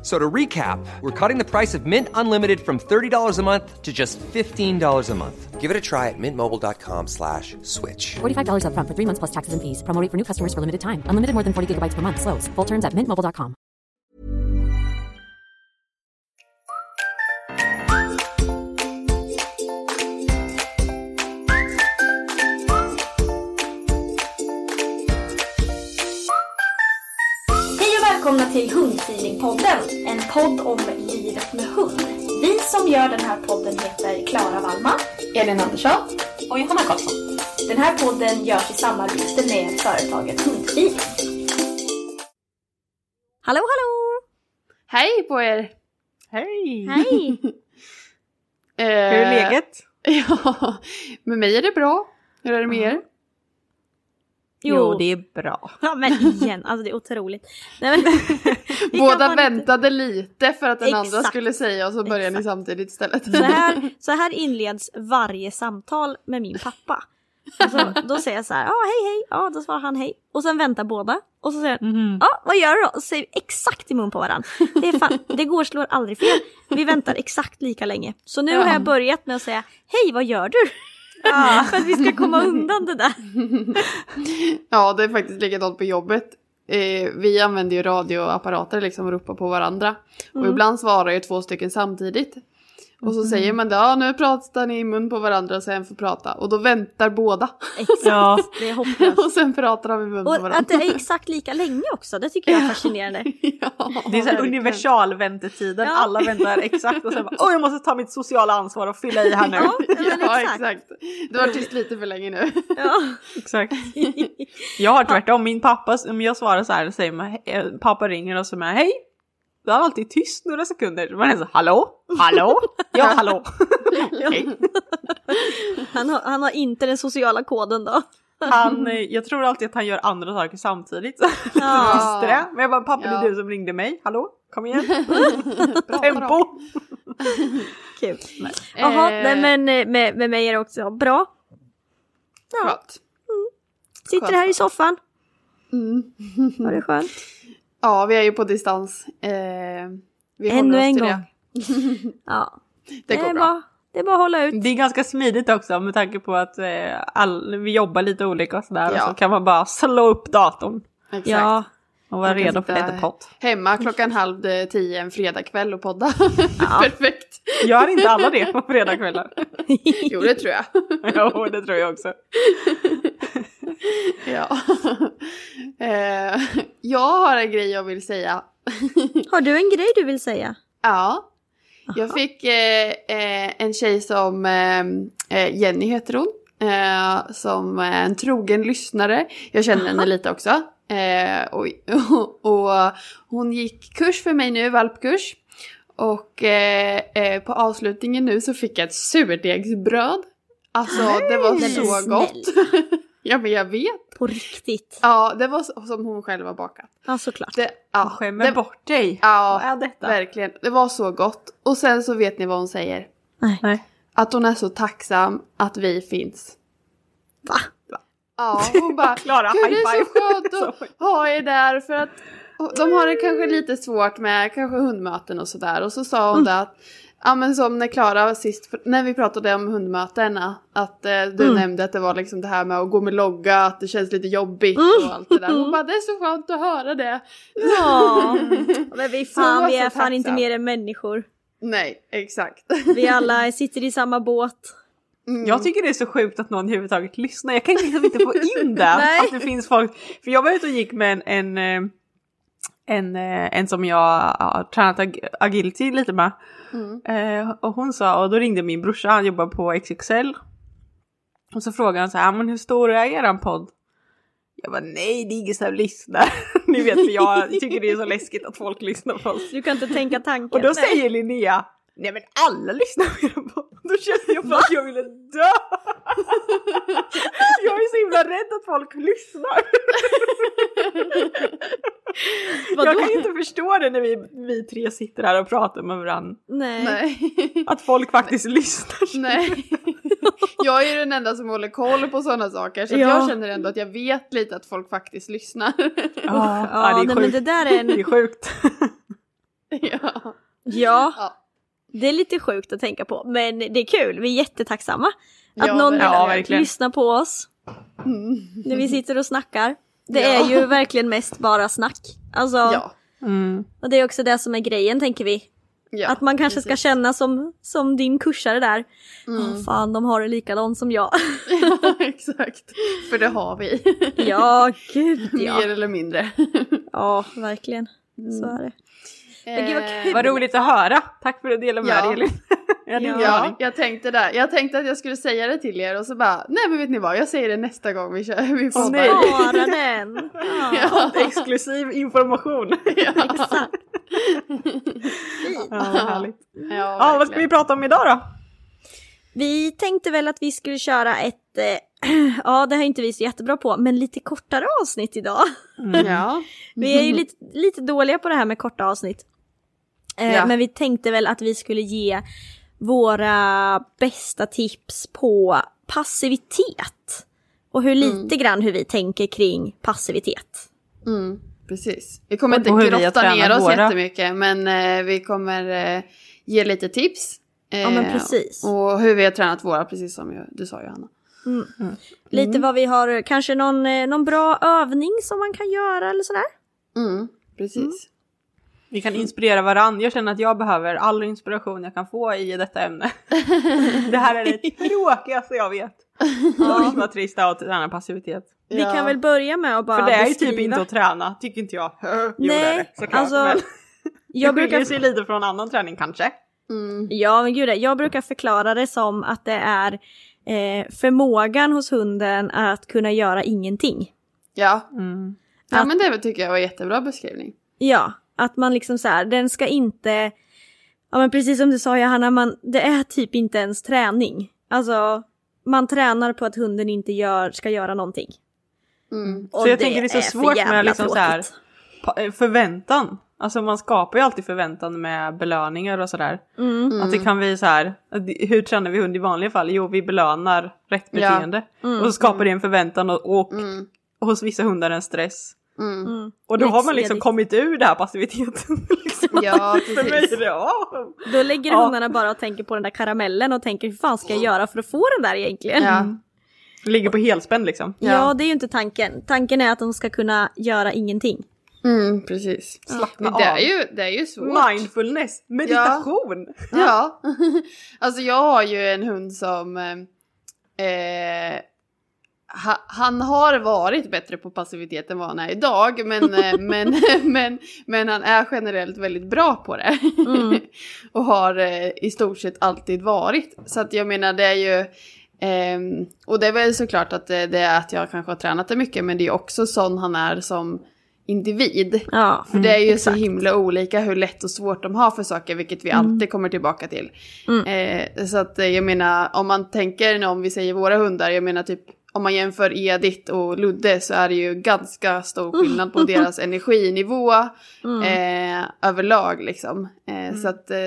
F- So to recap, we're cutting the price of Mint Unlimited from $30 a month to just $15 a month. Give it a try at mintmobile.com slash switch. $45 upfront for three months plus taxes and fees. Promo rate for new customers for limited time. Unlimited more than 40 gigabytes per month. Slows. Full terms at mintmobile.com. välkomna till Hundfeelingpodden, en podd om livet med hund. Vi som gör den här podden heter Klara Wallman, Elin Andersson och Johanna Karlsson. Den här podden görs i samarbete med företaget Hundfeeling. Hallå hallå! Hej på er! Hej! Hej! Eh, Hur är läget? Ja, med mig är det bra. Hur är det med er? Jo, det är bra. Ja men igen, alltså det är otroligt. Nej, men, Båda bara inte- väntade lite för att den andra Exakt. skulle säga och så började ni samtidigt istället. Så här, så här inleds varje samtal med min pappa. Alltså, då säger jag så här, ja hej hej, ja då svarar han hej. Och sen väntar båda. Och så säger han, Mhm. ja vad gör du då? Och säger exakt i mun på varandra. Det, är fan, det går slår aldrig fel. Vi väntar exakt lika länge. Så nu Ja. har jag börjat med att säga, hej vad gör du? För att vi ska komma undan det där. Ja, det är faktiskt likadant på jobbet. Eh, vi använder ju radioapparater liksom och ropar på varandra. Och Mm. ibland svarar ju två stycken samtidigt. Och så säger man det, ja nu pratar ni i mun på varandra och sen får prata. Och då väntar båda. Exakt, Ja. det är hopplöst. och sen pratar de i mun på Och varandra. att det är exakt lika länge också, det tycker jag är fascinerande. ja, Det är så här universal väntetiden. Ja. Alla väntar exakt och sen bara åh jag måste ta mitt sociala ansvar och fylla i här nu. Ja, men Ja, exakt. exakt. Du har tyst lite för länge nu. Ja. Exakt. Jag har tvärtom, min pappa, om jag svarar så här, säger man, pappa ringer och så med hej. Då är han alltid tyst några sekunder. Man är så hallå? Hallå? Ja, hallå. Han, har, han har inte den sociala koden då. Han, eh, jag tror alltid att han gör andra saker samtidigt. Ja. Det. Men jag bara, pappa det Ja. är du som ringde mig. Hallå? Kom igen. Bra, Tempo. Kul. Jaha, Eh, nej, men eh, med, med mig är det också bra. Skönt. Sitter skönt. här i soffan. Mm. Har det skönt. Ja, vi är ju på distans. Eh, vi Ännu en gång. Ja, Det, det går är bra. Bara, det är bara att hålla ut. Det är ganska smidigt också med tanke på att eh, all, vi jobbar lite olika och sådär. Ja. Och så kan man bara slå upp datorn Exakt. Ja, och vara redo för lite pott. Hemma klockan halv eh, tio en fredagkväll och podda. Ja. Perfekt. Gör inte alla det på fredagskvällar? Jo, det tror jag. jo, det tror jag också. ja. eh, jag har en grej jag vill säga. har du en grej du vill säga? Ja. Jag fick eh, eh, en tjej som eh, eh, Jenny heter hon. Eh, som är en trogen lyssnare. Jag känner henne lite också. Eh, och, och, och hon gick kurs för mig nu, valpkurs. Och på avslutningen nu så fick jag ett surdegsbröd. Alltså det var så gott. ja men jag vet. På riktigt? Ja det var som hon själv har bakat. Ja, såklart. Det, ja, Skämmer det, bort dig. Ja, Vad är detta? verkligen. Det var så gott. Och sen så vet ni vad hon säger. Nej. Nej. Att hon är så tacksam att vi finns. Va? Ja, hon bara Klara, Gud det high är så five. skönt att ha er där för att de har det kanske lite svårt med kanske hundmöten och sådär. Och så sa hon det att Ja men som när Klara sist, när vi pratade om hundmötena, att eh, du Mm. nämnde att det var liksom det här med att gå med logga, att det känns lite jobbigt och allt det där. Hon bara det är så skönt att höra det. Ja, men vi, fan, vi är fan inte mer än människor. Nej, exakt. Vi alla sitter i samma båt. Mm. Jag tycker det är så sjukt att någon överhuvudtaget lyssnar. Jag kan liksom inte få in det. Att det finns folk. För jag var ute och gick med en, en, eh, en, eh, en som jag har tränat ag- agility lite med. Mm. Eh, och hon sa, och då ringde min brorsa, han jobbar på XXL. Och så frågade han så här, men hur stor är eran podd? Jag bara, nej det är ingen som lyssnar. Ni vet, jag tycker det är så läskigt att folk lyssnar på oss. Du kan inte tänka tanken. Och då Nej. säger Linnea, nej men alla lyssnar på er podd. Då kände jag bara att jag ville dö. Jag är så himla rädd att folk lyssnar. Vadå? Jag kan inte förstå det när vi, vi tre sitter här och pratar med varandra. Nej. Nej. Att folk faktiskt lyssnar. Nej. Jag är den enda som håller koll på sådana saker så Ja. jag känner ändå att jag vet lite att folk faktiskt lyssnar. Ja, Ja, det är nej, men sjukt. det där är Det är en... sjukt. ja. Ja, Ja. Det är lite sjukt att tänka på. Men det är kul, vi är jättetacksamma. Att Ja, någon. Ja, verkligen. lyssnar på oss Mm. när vi sitter och snackar. Det Ja. är ju verkligen mest bara snack. Alltså, Ja. Mm. och det är också det som är grejen tänker vi. ja. att man kanske ska precis. känna som, som din kursare där. Mm. Åh, fan, de har det likadant som jag. Ja, exakt. För det har vi. ja, gud ja. Mer eller mindre. Ja, verkligen. Så är det. Men gud, vad Eh, kul. Vad roligt att höra. Tack för att du delade med Ja. dig Elin. Jag Ja, jag tänkte där. Jag tänkte att jag skulle säga det till er och så bara, nej men vet ni vad, jag säger det nästa gång vi kör, vi nej. Bara den. Ja, Ja. Exklusiv information. exakt. Ja, vad härligt. Ja, Ja, vad ska vi prata om idag då? Vi tänkte väl att vi skulle köra ett, eh, ja det här är inte vi så jättebra på, men lite kortare avsnitt idag. Ja. Vi är ju lite, lite dåliga på det här med korta avsnitt. Eh, Ja. Men vi tänkte väl att vi skulle ge våra bästa tips på passivitet. Och hur lite grann hur vi tänker kring passivitet. Mm, precis. Vi kommer Och inte grotta ner oss våra. jättemycket men eh, vi kommer eh, ge lite tips. Eh, Ja, men precis. Och hur vi har tränat våra, precis som du sa Johanna. Lite vad vi har, kanske någon, eh, någon bra övning som man kan göra eller sådär. Mm, precis. Vi kan inspirera varandra. Jag känner att jag behöver all inspiration jag kan få i detta ämne. det här är det tråkigaste jag vet. Usch vad trist det är att träna passivitet. Vi Ja. kan väl börja med att bara För det är ju beskriva. typ inte att träna, tycker inte jag. Jo, det är Nej, det, såklart. alltså, men Jag det skiljer brukar, sig lite från annan träning kanske. Mm. ja men gud, jag brukar förklara det som att det är eh, förmågan hos hunden att kunna göra ingenting. Ja. Mm. ja, Att- men det tycker jag var en jättebra beskrivning. Ja, att man liksom så här, den ska inte, ja men precis som du sa Johanna, man, det är typ inte ens träning. Alltså, man tränar på att hunden inte gör, ska göra någonting. Mm. Så jag tänker det är så svårt med liksom så här, eh, förväntan. Alltså man skapar ju alltid förväntan med belöningar och sådär. Mm. Att det kan bli så här, hur tränar vi hund i vanliga fall? Jo, vi belönar rätt Ja. beteende. Och så skapar det en förväntan och, och Mm. hos vissa hundar en stress. Mm. Mm. Och då har man liksom kommit ur det här passiviteten. liksom. Ja, För mig precis. är det, ja. Då lägger Ja. hundarna bara och tänker på den där karamellen och tänker hur fan ska jag göra för att få den där egentligen? Ja. Ligger på helspänn liksom. Ja, Ja. det är ju inte tanken. Tanken är att de ska kunna göra ingenting. Mm, precis. Slappna det av. är ju, det är ju svårt. Mindfulness, meditation. Ja. alltså jag har ju en hund som... Eh, eh, ha, han har varit bättre på passivitet än vad han är idag. Men, eh, men, men, men han är generellt väldigt bra på det. Mm. och har eh, i stort sett alltid varit. Så att jag menar det är ju... ehm, och det är väl såklart att det, det är att jag kanske har tränat det mycket. Men det är också sån han är som individ. Ja, För det är ju så exakt. himla olika hur lätt och svårt de har för saker, vilket vi alltid kommer tillbaka till. Eh, så att eh, jag menar, om man tänker, om vi säger våra hundar, jag menar typ om man jämför Edith och Ludde så är det ju ganska stor skillnad på deras energinivå eh, överlag liksom. Eh, Så att, eh,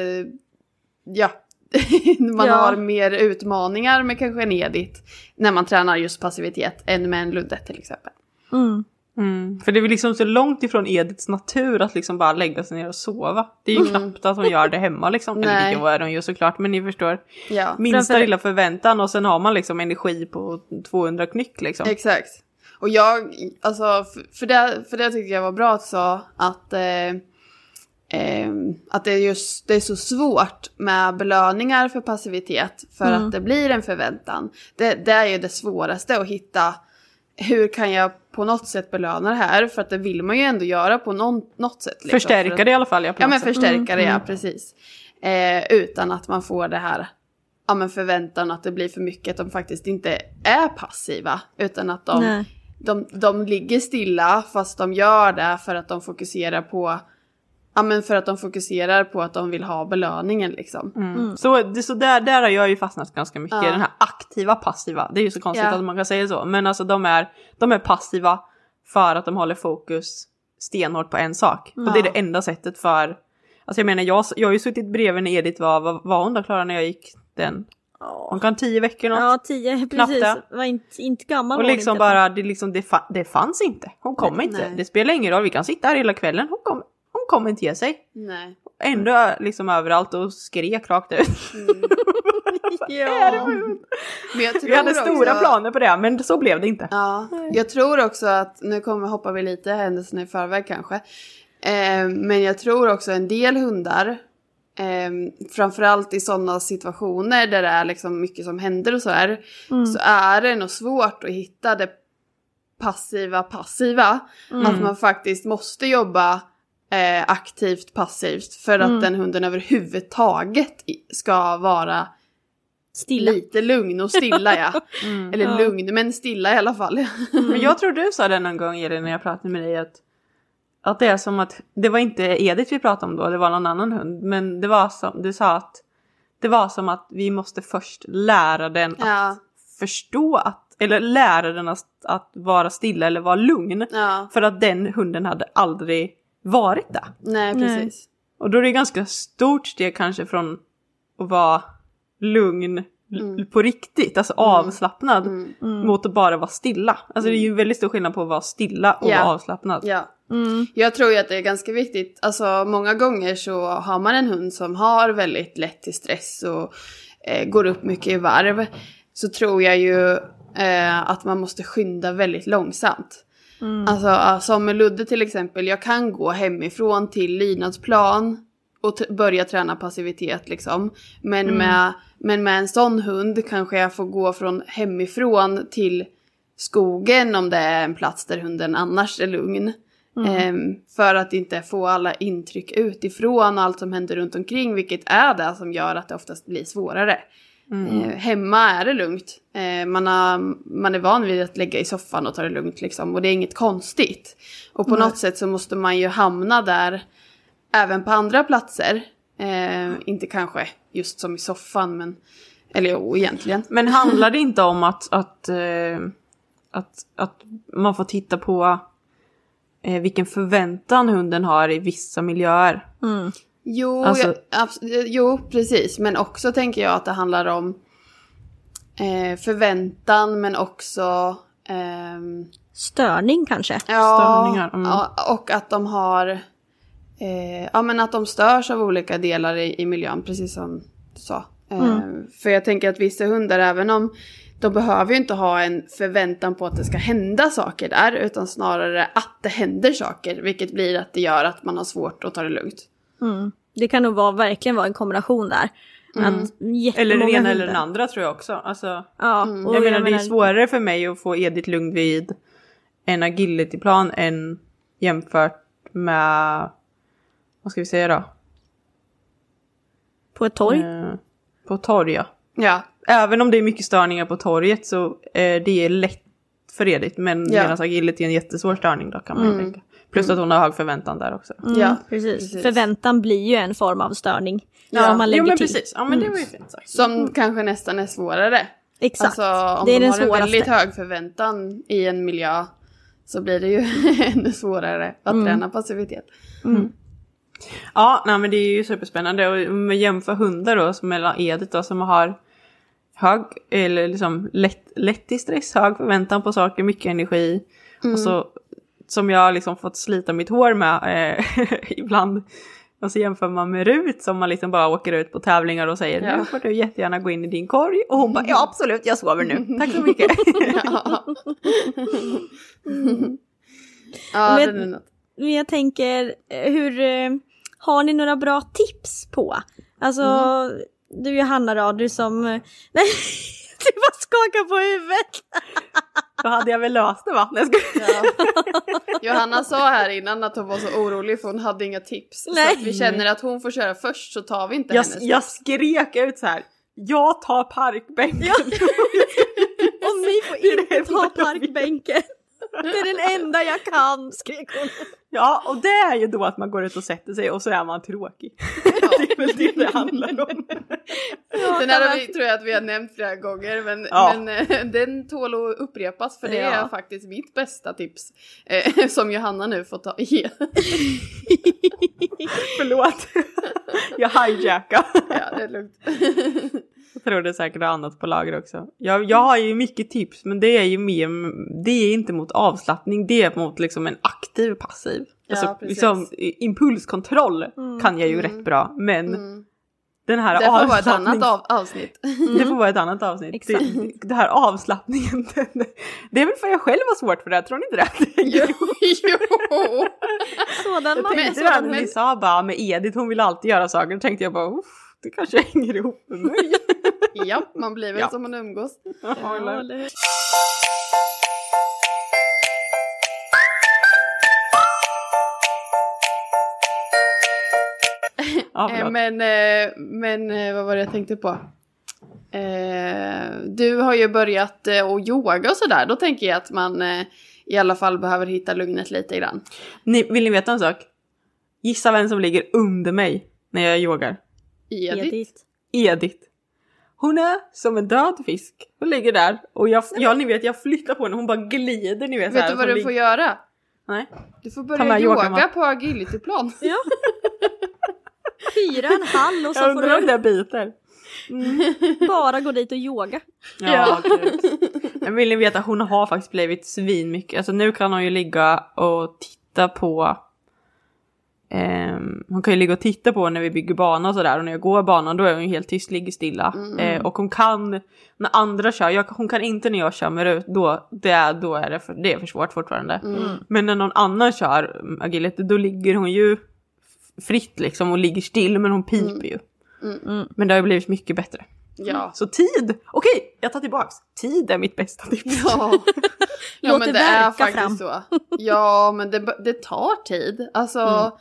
ja. man Ja. har mer utmaningar med kanske en Edith när man tränar just passivitet än med en Ludde till exempel. Mm. Mm. För det är väl liksom så långt ifrån Ediths natur att liksom bara lägga sig ner och sova. Det är ju Mm. knappt att hon gör det hemma liksom. Eller Nej. är det hon gör såklart, men ni förstår. Ja, Minsta lilla förväntan och sen har man liksom energi på 200 knyck liksom. exakt. Och jag, alltså, för- det, för det tyckte jag var bra att sa att, eh, eh, att det, är just, det är så svårt med belöningar för passivitet för att det blir en förväntan. Det, det är ju det svåraste att hitta, hur kan jag på något sätt belöna det här? För att det vill man ju ändå göra på någon, något sätt. liksom, för Förstärka det i alla fall. Ja, Ja men sätt. förstärka det, ja precis. Eh, utan att man får det här, ja men förväntan att det blir för mycket, att de faktiskt inte är passiva. Utan att de, Nej. de, de ligger stilla fast de gör det för att de fokuserar på, ja men för att de fokuserar på att de vill ha belöningen liksom. Mm. Så, det, så där, där har jag ju fastnat ganska mycket. Ja. Den här aktiva passiva. Det är ju så konstigt Ja. att man kan säga så. Men alltså de är, de är passiva för att de håller fokus stenhårt på en sak. Och det är Ja. det enda sättet för... Alltså jag menar jag, jag har ju suttit bredvid när Edith var, vad var hon då Klara när jag gick den? Hon kan tio veckor något. Ja, tio precis. det. Var inte, inte gammal och var liksom inte. bara, det, liksom, det, fa- det fanns inte. Hon kommer inte. Nej. Det spelar ingen roll, vi kan sitta här hela kvällen. Hon, kom, inte ge sig. Nej. Ändå liksom överallt och skrek rakt ut. Ja. Men jag tror Vi hade stora också- planer på det, men så blev det inte. Ja, jag tror också att, nu kommer hoppar vi lite händelserna i förväg kanske. Eh, men jag tror också en del hundar, eh, framförallt i sådana situationer där det är liksom mycket som händer och så här, så är det nog svårt att hitta det passiva passiva. Att man faktiskt måste jobba eh, aktivt passivt för att den hunden överhuvudtaget ska vara Stilla. lite lugn och stilla ja. Eller lugn men stilla i alla fall. Men jag tror du sa det någon gång Elin när jag pratade med dig att, att det är som att, det var inte Edith vi pratade om då, det var någon annan hund. Men det var som, du sa att det var som att vi måste först lära den att ja, förstå att, eller lära den att, att vara stilla eller vara lugn. ja. För att den hunden hade aldrig varit det. Nej, Nej. precis. Och då är det ganska stort steg kanske från att vara lugn l- på riktigt, alltså avslappnad, mot att bara vara stilla. Alltså det är ju en väldigt stor skillnad på att vara stilla och Ja. vara avslappnad. Ja. Mm. Jag tror ju att det är ganska viktigt. Alltså många gånger så har man en hund som har väldigt lätt till stress och eh, går upp mycket i varv. Så tror jag ju eh, att man måste skynda väldigt långsamt. Alltså ja, som med Ludde till exempel. Jag kan gå hemifrån till lydnadsplan och t- börja träna passivitet liksom. Men, med, men med en sån hund kanske jag får gå från hemifrån till skogen om det är en plats där hunden annars är lugn. Ehm, för att inte få alla intryck utifrån och allt som händer runt omkring, vilket är det som gör att det oftast blir svårare. Eh, hemma är det lugnt. Eh, man, har, man är van vid att lägga i soffan och ta det lugnt liksom, och det är inget konstigt. Och på något sätt så måste man ju hamna där även på andra platser. Eh, inte kanske just som i soffan, men eller jo, egentligen. Men handlar det inte om att, att, eh, att, att man får titta på eh, vilken förväntan hunden har i vissa miljöer? Jo, Alltså- jag, abs- jo, precis. Men också tänker jag att det handlar om eh, förväntan men också ehm, Störning kanske? ja, Störningar, mm. och att de har eh, ja, men att de störs av olika delar i, i miljön, precis som du sa. Eh, För jag tänker att vissa hundar, även om de behöver ju inte ha en förväntan på att det ska hända saker där, utan snarare att det händer saker, vilket blir att det gör att man har svårt att ta det lugnt. Mm. Det kan nog vara, verkligen vara en kombination där. Att jättemånga Eller den ena hundar- eller den andra tror jag också. Alltså, Ja, och jag menar det är svårare för mig att få Edith lugn vid en agilityplan än jämfört med, vad ska vi säga då? På ett torg. Eh, på torg ja. Ja, Även om det är mycket störningar på torget så eh, det är lätt för Edith. Men Ja. medan agility är en jättesvår störning då kan man ju tänka. Plus att hon har hög förväntan där också. Mm, ja. precis. precis. Förväntan blir ju en form av störning. Ja, Som man lägger jo men till. precis, ja men det var ju fint sagt. Som kanske nästan är svårare. Exakt. Alltså om det är de den har en svåraste. väldigt hög förväntan i en miljö så blir det ju ännu svårare att Mm. träna passivitet. Ja, nej men det är ju superspännande. Och om jämför hundar då, som mellan Edith då, som har hög, eller liksom lätt, lätt till stress, hög förväntan på saker, mycket energi. Och så som jag har liksom fått slita mitt hår med eh, ibland. Och så jämför man med Rut som man liksom bara åker ut på tävlingar och säger Ja. nu får du jättegärna gå in i din korg. Och hon bara ja absolut jag sover nu, tack så mycket. Ja, ja Men-. Men jag tänker, eh, hur eh, har ni några bra tips på? Alltså, Mm. du Johanna då, du som... Nej, du bara skakar på huvudet! Då hade jag väl löst det va? Nej, jag skojar. Ja. Johanna sa här innan att hon var så orolig för hon hade inga tips. Nej. Så att vi känner att hon får köra först så tar vi inte jag, hennes jag tips. skrek ut så här. Jag tar parkbänken. Och ni får inte ta parkbänken! Det är den enda jag kan, skrek hon. Ja, och det är ju då att man går ut och sätter sig och så är man tråkig. det är väl det det handlar om. Den här vi, tror jag att vi har nämnt flera gånger men, Ja. men eh, den tål att upprepas för det Ja. är faktiskt mitt bästa tips. Eh, som Johanna nu får ta ge. Förlåt. jag hijackade. ja, det är lugnt. Jag tror det är säkert annat på lager också. Jag, jag har ju mycket tips men det är ju mer, det är inte mot avslappning, det är mot liksom en aktiv passiv. Ja, alltså, precis. liksom, impulskontroll kan jag ju Mm. rätt bra men Mm. den här Det får vara ett annat av, avsnitt. Det får vara ett annat avsnitt. Det, det här avslappningen, den, det är väl för jag själv har svårt för det, här, tror ni inte det? jo, jo. Sådan Jag tänkte det när ni sa bara med Edith, hon vill alltid göra saker, då tänkte jag bara uff, det kanske hänger ihop med mig. Ja, man blir väl Ja. som man umgås. Ja, eller- Ja, Eh, men, eh, men eh, vad var det jag tänkte på? Du har ju börjat att yoga och sådär. Då tänker jag att man i alla fall behöver hitta lugnet lite grann. Ni, vill ni veta en sak? Gissa vem som ligger under mig när jag yogar? Edith. Edith. Hon är som en död fisk. Hon ligger där och jag, ja, ni vet jag flyttar på henne hon bara glider ni vet. så Vet här, du vad du får göra? Nej. Du får börja med yoga yogamat. på agilityplan. Ja. Hyra en hall och så Jag får undrar om du det biter. bara gå dit och yoga. Ja, gud. Men vill ni veta, hon har faktiskt blivit svin mycket. Alltså nu kan hon ju ligga och titta på ehm, hon kan ju ligga och titta på när vi bygger bana och sådär och när jag går banan då är hon ju helt tyst, ligger stilla. Eh, och hon kan, när andra kör, jag, hon kan inte när jag kör med Rut, då, det, då är det för, det är för svårt fortfarande. Men när någon annan kör mm, agility då ligger hon ju fritt liksom och ligger still men hon piper ju. Men det har ju blivit mycket bättre. Ja. Så tid! Okej, jag tar tillbaks. Tid är mitt bästa tips. Ja, ja Låt men det det är faktiskt fram. så. Ja, men det, det tar tid. Alltså,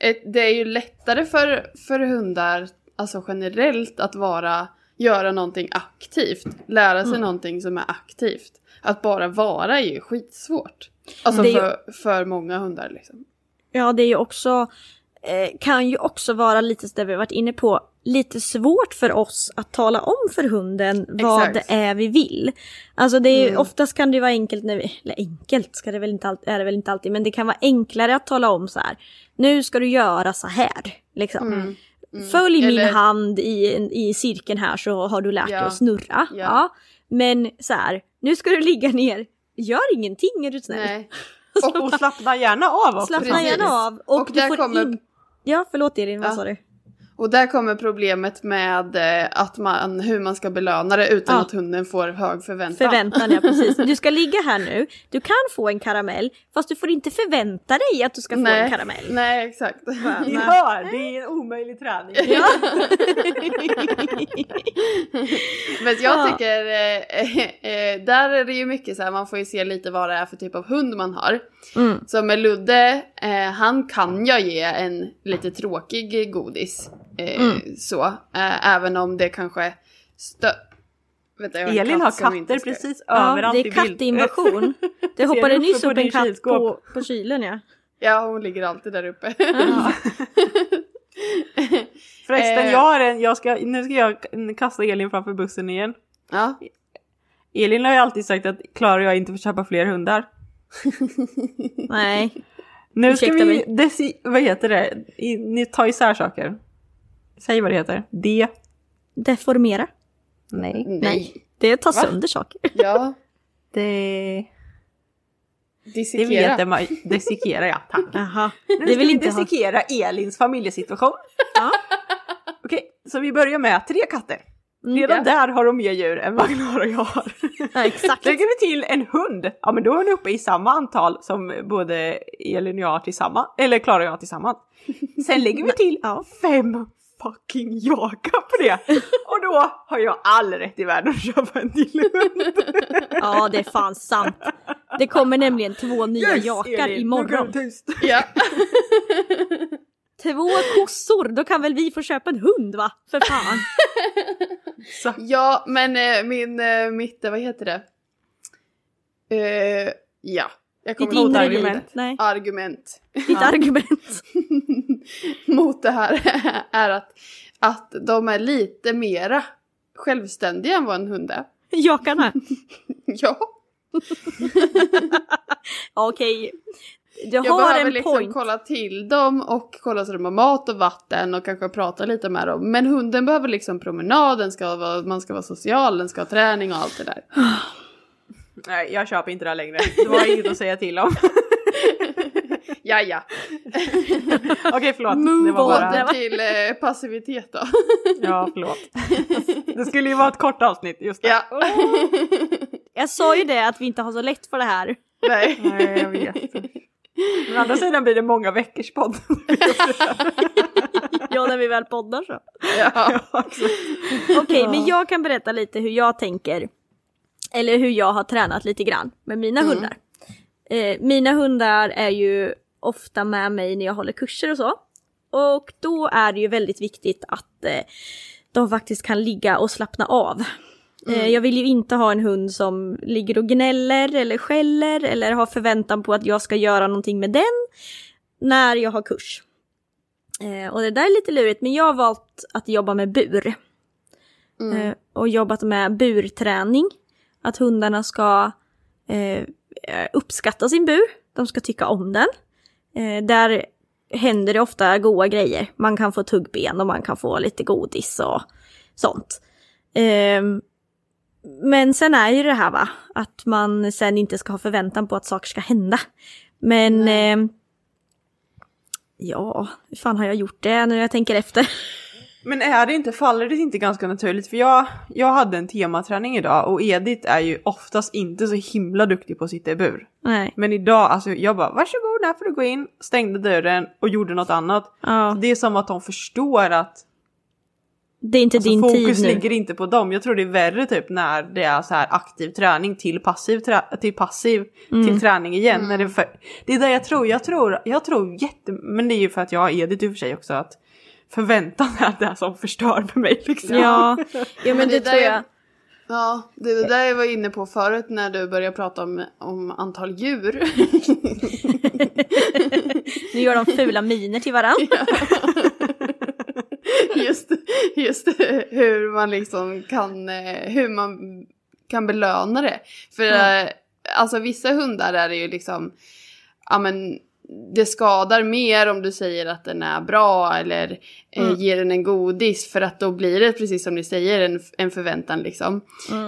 ett, det är ju lättare för, för hundar, alltså generellt, att vara, göra någonting aktivt. Lära sig någonting som är aktivt. Att bara vara är ju skitsvårt. Alltså är ju- för, för många hundar liksom. Ja, det är ju också, eh, kan ju också vara lite, det vi har varit inne på, lite svårt för oss att tala om för hunden vad Exakt. det är vi vill. Alltså det är, Mm. oftast kan det vara enkelt, när vi, eller enkelt ska det väl inte alltid, är det väl inte alltid, men det kan vara enklare att tala om så här. Nu ska du göra så här, liksom. Mm. Följ min Eller- hand i, i cirkeln här så har du lärt Ja. dig att snurra. Ja. Ja. Men så här, nu ska du ligga ner, gör ingenting är du snäll. Nej. Och slappna gärna av också. Slappna Precis. gärna av. Och, Och du får kommer- in... Ja, förlåt Elin, vad Ja. sa du? Och där kommer problemet med eh, att man, hur man ska belöna det utan Ja. att hunden får hög förväntan. Förväntan, ja precis. Du ska ligga här nu, du kan få en karamell, fast du får inte förvänta dig att du ska få en Nej, karamell. nej exakt. Ni hör, det är en omöjlig träning. Men jag Ja. tycker, eh, eh, där är det ju mycket så här, man får ju se lite vad det är för typ av hund man har. Mm. Så med Ludde, han kan jag ge en lite tråkig godis. Eh, Mm. Så, eh, även om det kanske stö... Vänta, jag har Elin katt har katter ska- precis Ja, överallt det i är bild. kattinvasion. Det hoppade nyss upp en katt kylskåp? på, på kylen ja. Ja, hon ligger alltid där uppe. Förresten, Eh. jag har en, jag ska, nu ska jag kasta Elin framför bussen igen. ja. Elin har ju alltid sagt att Klara och jag inte får köpa fler hundar. Nej. Nu ska Ursäkta vi, mig. desi, vad heter det? I, ni tar isär saker. Säg vad det heter. Det. Deformera. Nej. Nej. Det tar Va? sönder saker. Ja. Det. Dissekera. Det vet man. Dissekera ja, tack. Jaha. Nu Det ska vill vi inte ha. dissekera Elins familjesituation. Ja. Okej, så vi börjar med tre katter. Redan ja. där har de mer djur än vad Klara och jag har. Ja, exakt. Lägger vi till en hund, ja men då är ni uppe i samma antal som både Elin och jag har tillsammans, eller Klara och jag har tillsammans. Sen lägger vi till fem fucking jakar på det! Och då har jag all rätt i världen att köpa en till hund. Ja, det är fan sant. Det kommer nämligen två nya Yes, jakar Elin, imorgon. tyst. Ja. Två kossor, då kan väl vi få köpa en hund va? För fan. Så, ja, men eh, min, eh, mitt, eh, vad heter det? Eh, ja, jag Ditt kommer ihåg argument. Nej, argument ditt argument. mot det här är att, att de är lite mera självständiga än vad en hund är. Jakarna. Ja, Okej. Du jag har behöver en liksom point. kolla till dem och kolla så de har mat och vatten och kanske prata lite med dem. Men hunden behöver liksom promenad, den ska vara, man ska vara social, den ska ha träning och allt det där. nej, jag köper inte det här längre. Du har inget att säga till om. Ja, ja. Okej, förlåt. Det Move var bara... Det var- Till eh, passivitet då. Ja, förlåt. Det skulle ju vara ett kort avsnitt, just det. Ja. Jag sa ju det att vi inte har så lätt för det här. Nej. Nej, jag vet. Men å andra sidan blir det många veckors podd. Ja, när vi väl poddar så. Ja. Okej, men jag kan berätta lite hur jag tänker. Eller hur jag har tränat lite grann med mina hundar. Eh, mina hundar är ju ofta med mig när jag håller kurser och så. Och då är det ju väldigt viktigt att eh, de faktiskt kan ligga och slappna av. Eh, jag vill ju inte ha en hund som ligger och gnäller eller skäller eller har förväntan på att jag ska göra någonting med den när jag har kurs. Eh, och det där är lite lurigt men jag har valt att jobba med bur. Eh, och jobbat med burträning. Att hundarna ska eh, uppskatta sin bur. De ska tycka om den. Eh, där händer det ofta goda grejer. Man kan få tuggben och man kan få lite godis och sånt. Ehm, men sen är ju det här va, att man sen inte ska ha förväntan på att saker ska hända. Men ehm, ja, hur fan har jag gjort det när jag tänker efter? Men är det inte, faller det inte ganska naturligt? För jag, jag hade en tematräning idag och Edith är ju oftast inte så himla duktig på att sitta i bur. Nej. Men idag, alltså jag bara varsågod, här får du gå in, stängde dörren och gjorde något annat. Ja, Det är som att de förstår att det är inte alltså, din fokus tid nu. ligger inte på dem. Jag tror det är värre typ när det är så här aktiv träning till passiv, trä- till, passiv Mm. till träning igen. När det, är för, det är det jag tror, jag tror, jag tror jätte, men det är ju för att jag har Edith i och för sig också att förväntan är det som förstör för mig liksom. Ja, ja men det, det där tror är- jag. Ja, det det där jag var inne på förut när du började prata om, om antal djur. Nu gör de fula miner till varandra. just, just hur man liksom kan, eh, hur man kan belöna det. För eh, alltså vissa hundar är det ju liksom, ja men det skadar mer om du säger att den är bra eller eh, ger den en godis för att då blir det precis som ni säger en, en förväntan liksom.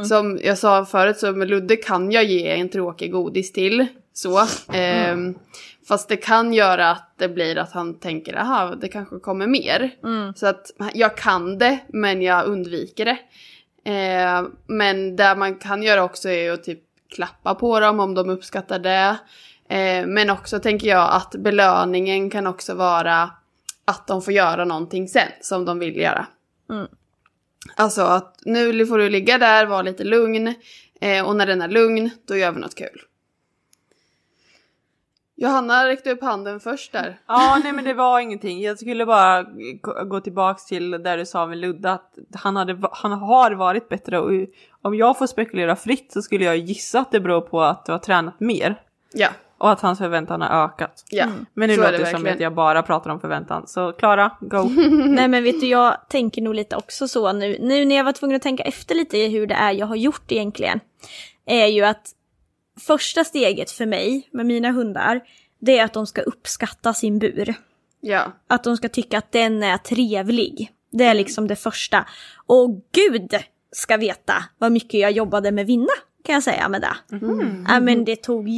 Som jag sa förut så med Ludde kan jag ge en tråkig godis till så. Ehm, Fast det kan göra att det blir att han tänker aha det kanske kommer mer. Så att jag kan det men jag undviker det. Eh, men det man kan göra också är att typ klappa på dem om de uppskattar det. Eh, men också tänker jag att belöningen kan också vara att de får göra någonting sen som de vill göra. Alltså att nu får du ligga där, vara lite lugn. Eh, och när den är lugn, då gör vi något kul. Johanna räckte upp handen först där. Ja, nej men det var ingenting. Jag skulle bara gå- tillbaks till där du sa med Ludde att han, hade, han har varit bättre och om jag får spekulera fritt så skulle jag gissa att det beror på att du har tränat mer Ja, och att hans förväntan har ökat. ja. Men nu så låter det som verkligen. att jag bara pratar om förväntan. Så Klara, go! Nej men vet du, jag tänker nog lite också så nu, nu när jag var tvungen att tänka efter lite i hur det är jag har gjort egentligen. Är ju att första steget för mig med mina hundar, det är att de ska uppskatta sin bur. Ja, Att de ska tycka att den är trevlig. Det är liksom det första. Och gud ska veta vad mycket jag jobbade med vinna, kan jag säga med det. Ja men det tog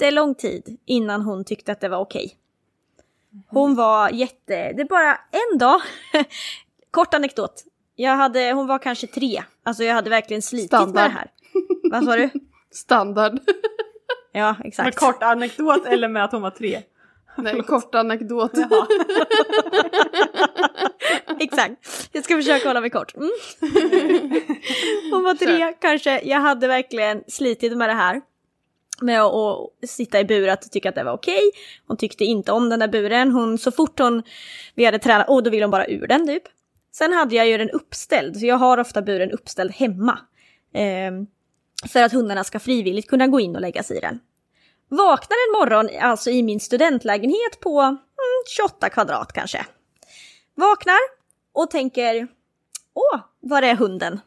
jättelång tid innan hon tyckte att det var okej. Hon var jätte, det är bara en dag, kort anekdot. Jag hade, hon var kanske tre, alltså jag hade verkligen slitit Standard. med det här. Vad sa du? Standard. Ja, Med exakt. kort anekdot eller med att hon var tre? Nej, kort anekdot. Exakt. Jag ska försöka hålla mig kort. Mm. Hon var tre kanske. Jag hade verkligen slitit med det här. Med att, sitta i bur och tycka att det var okej. Hon tyckte inte om den där buren. Hon, så fort hon, vi hade tränat, oh, då ville hon bara ur den typ. Sen hade jag ju den uppställd, så jag har ofta buren uppställd hemma. Eh, för att hundarna ska frivilligt kunna gå in och lägga sig i den. Vaknar en morgon, alltså i min studentlägenhet på mm, 28 kvadrat kanske. Vaknar och tänker, åh, var är hunden?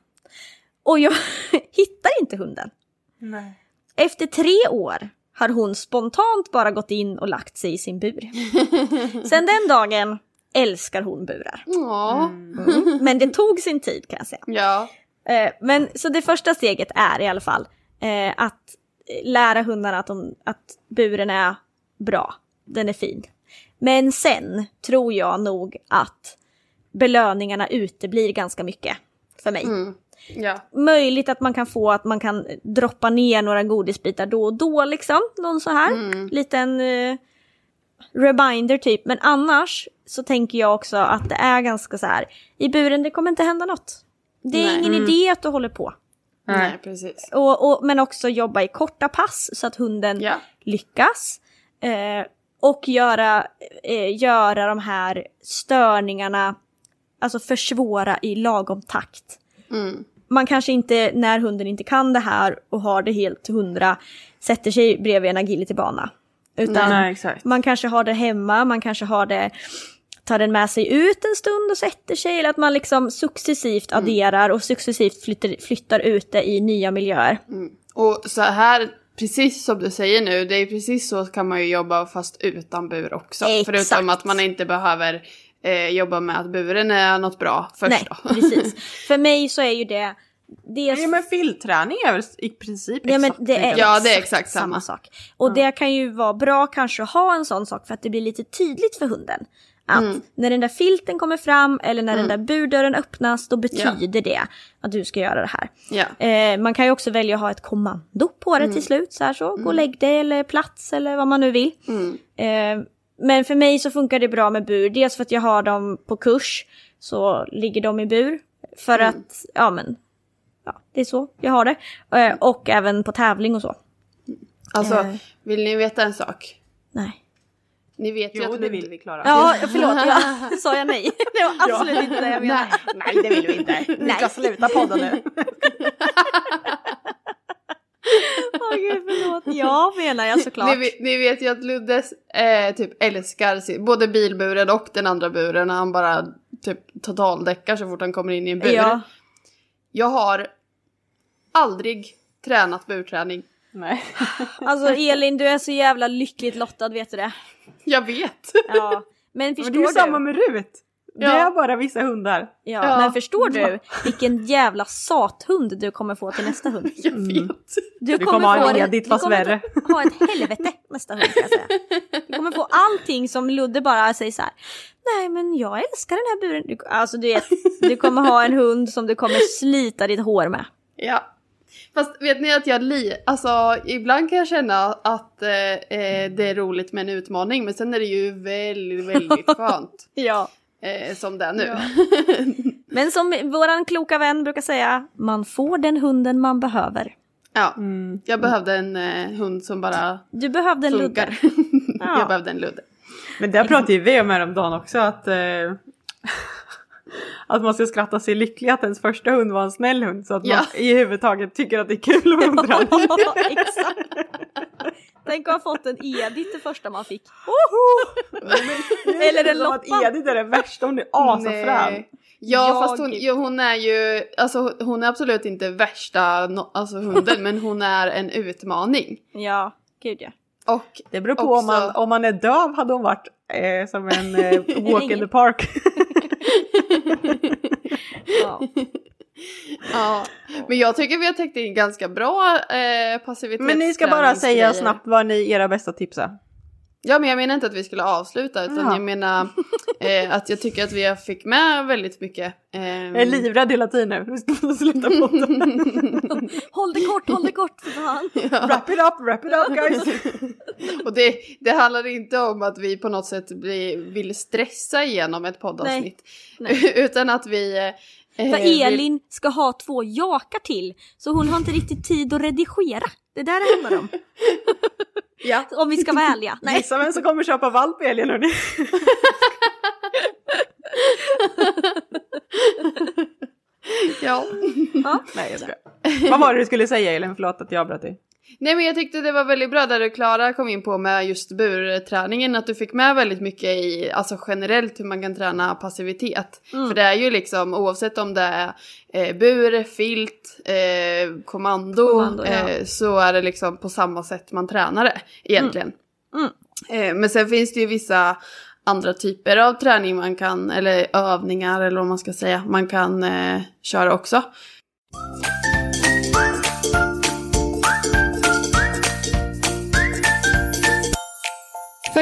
Och jag hittar inte hunden. Nej. Efter tre år har hon spontant bara gått in och lagt sig i sin bur. Sen den dagen älskar hon burar. Mm. Men det tog sin tid kan jag säga. Ja. Eh, men så det första steget är i alla fall eh, att lära hundarna att, de, att buren är bra. Den är fin. Men sen tror jag nog att belöningarna uteblir ganska mycket för mig. Mm. Ja. Möjligt att man kan få att man kan droppa ner några godisbitar då och då liksom. Någon så här Mm. liten eh, reminder typ. Men annars så tänker jag också att det är ganska så här. I buren det kommer inte hända något. Det är Nej. ingen idé att du håller på. Nej, precis. Och, och, men också jobba i korta pass så att hunden Ja. lyckas. Eh, och göra, eh, göra de här störningarna, alltså försvåra i lagom takt. Mm. Man kanske inte, när hunden inte kan det här och har det helt hundra, sätter sig bredvid en agilitybana. Utan Nej, exakt. man kanske har det hemma, man kanske har det, tar den med sig ut en stund och sätter sig. Eller att man liksom successivt Mm. adderar och successivt flyttar, flyttar ut det i nya miljöer. Och så här, precis som du säger nu, det är precis så kan man ju jobba fast utan bur också. Exakt. Förutom att man inte behöver eh, jobba med att buren är något bra först Nej, då. precis. För mig så är ju det... Dels, Ja, men filtträning är väl i princip Ja, men exakt det är. Ja, det är exakt samma. sak. Och det kan ju vara bra kanske att ha en sån sak för att det blir lite tydligt för hunden. Att Mm. när den där filten kommer fram eller när den där burdörren öppnas då betyder det att du ska göra det här. Ja. Eh, man kan ju också välja att ha ett kommando på det till slut. Så här så, gå och lägg dig eller plats eller vad man nu vill. Mm. Eh, men för mig så funkar det bra med bur. Dels för att jag har dem på kurs så ligger de i bur. För Mm. att, ja men, ja det är så jag har det. Eh, och även på tävling och så. Alltså, Eh. vill ni veta en sak? Nej. Ni vet ju Jo, att det Lud- vill vi Klara. Ja, förlåt. Ja, sa jag nej? Det var absolut inte det jag menade. Nej, det vill vi inte. Vi ska Nej. sluta podda nu. Åh gud, förlåt. Ja, menar jag såklart. Ni, vet- ni vet ju att Luddes eh, typ älskar både bilburen och den andra buren. Han bara typ totaldäckar så fort han kommer in i en bur. Ja. Jag har aldrig tränat burträning. Nej. Alltså Elin, du är så jävla lyckligt lottad, vet du det? Jag vet. Ja. Men Men förstår det är ju du? samma med Rut. Det är bara vissa hundar. Ja, Ja. men förstår du vilken jävla sathund du kommer få till nästa hund? Jag vet. Du, Du kommer ha en få Edith, du fast kommer värre. ha ett helvete nästa hund kan jag säga. Du kommer få allting som Ludde bara säger så här. Nej men jag älskar den här buren. Du, alltså du vet, du kommer ha en hund som du kommer slita ditt hår med. Ja. Fast vet ni att jag li... Alltså ibland kan jag känna att eh, eh, det är roligt med en utmaning men sen är det ju väldigt, väldigt skönt. Ja. Eh, som det är nu. Men som våran kloka vän brukar säga, man får den hunden man behöver. Ja. Mm. Jag behövde en eh, hund som bara Du behövde en funkar. Ludde. jag behövde en ludde. Men det pratade ju vi om häromdagen också att, eh, att man ska skratta sig lycklig att ens första hund var en snäll hund så att Ja. man i huvudtaget tycker att det är kul att hundträna. Ja, exakt. Tänk att ha fått en Edith det första man fick. Eller en som Lotta. att Edith är det värsta, hon är asafrän. Nej. Ja Jag- fast hon, ja, hon är ju, alltså hon är absolut inte värsta no, alltså, hunden men hon är en utmaning. Ja, gud ja. Och Det beror på också, om man, om man är döv hade hon varit eh, som en eh, walk in the park. ja. Ja, Men jag tycker vi har täckt in ganska bra eh, passivitetsträningsgrejer. Men ni ska bara säga snabbt vad ni era bästa tips är. Ja men jag menar inte att vi skulle avsluta utan Jaha. jag menar eh, att jag tycker att vi fick med väldigt mycket. ehm, Jag är livrädd hela tiden nu. Vi ska sluta podden. Håll det kort, håll det kort för fan. wrap it up, wrap it up guys. Och det, det handlar inte om att vi på något sätt blir, vill stressa igenom ett poddavsnitt. Nej. Utan att vi... eh, För Elin ska ha två jakar till, så hon har inte riktigt tid att redigera. Det är där det handlar om. Ja. Om vi ska vara ärliga. Nej. Gissa vem som kommer köpa valp helgen hörni. Ja. Nej jag skojar. Vad var det du skulle säga Elin? Förlåt att jag avbröt dig. Nej men jag tyckte det var väldigt bra där du Klara kom in på med just burträningen. Att du fick med väldigt mycket i, alltså generellt hur man kan träna passivitet. För det är ju liksom oavsett om det är eh, bur, filt, eh, kommando, Kommando, ja. eh, så är det liksom på samma sätt man tränar det egentligen. Eh, men sen finns det ju vissa andra typer av träning man kan, eller övningar eller vad man ska säga, man kan eh, köra också.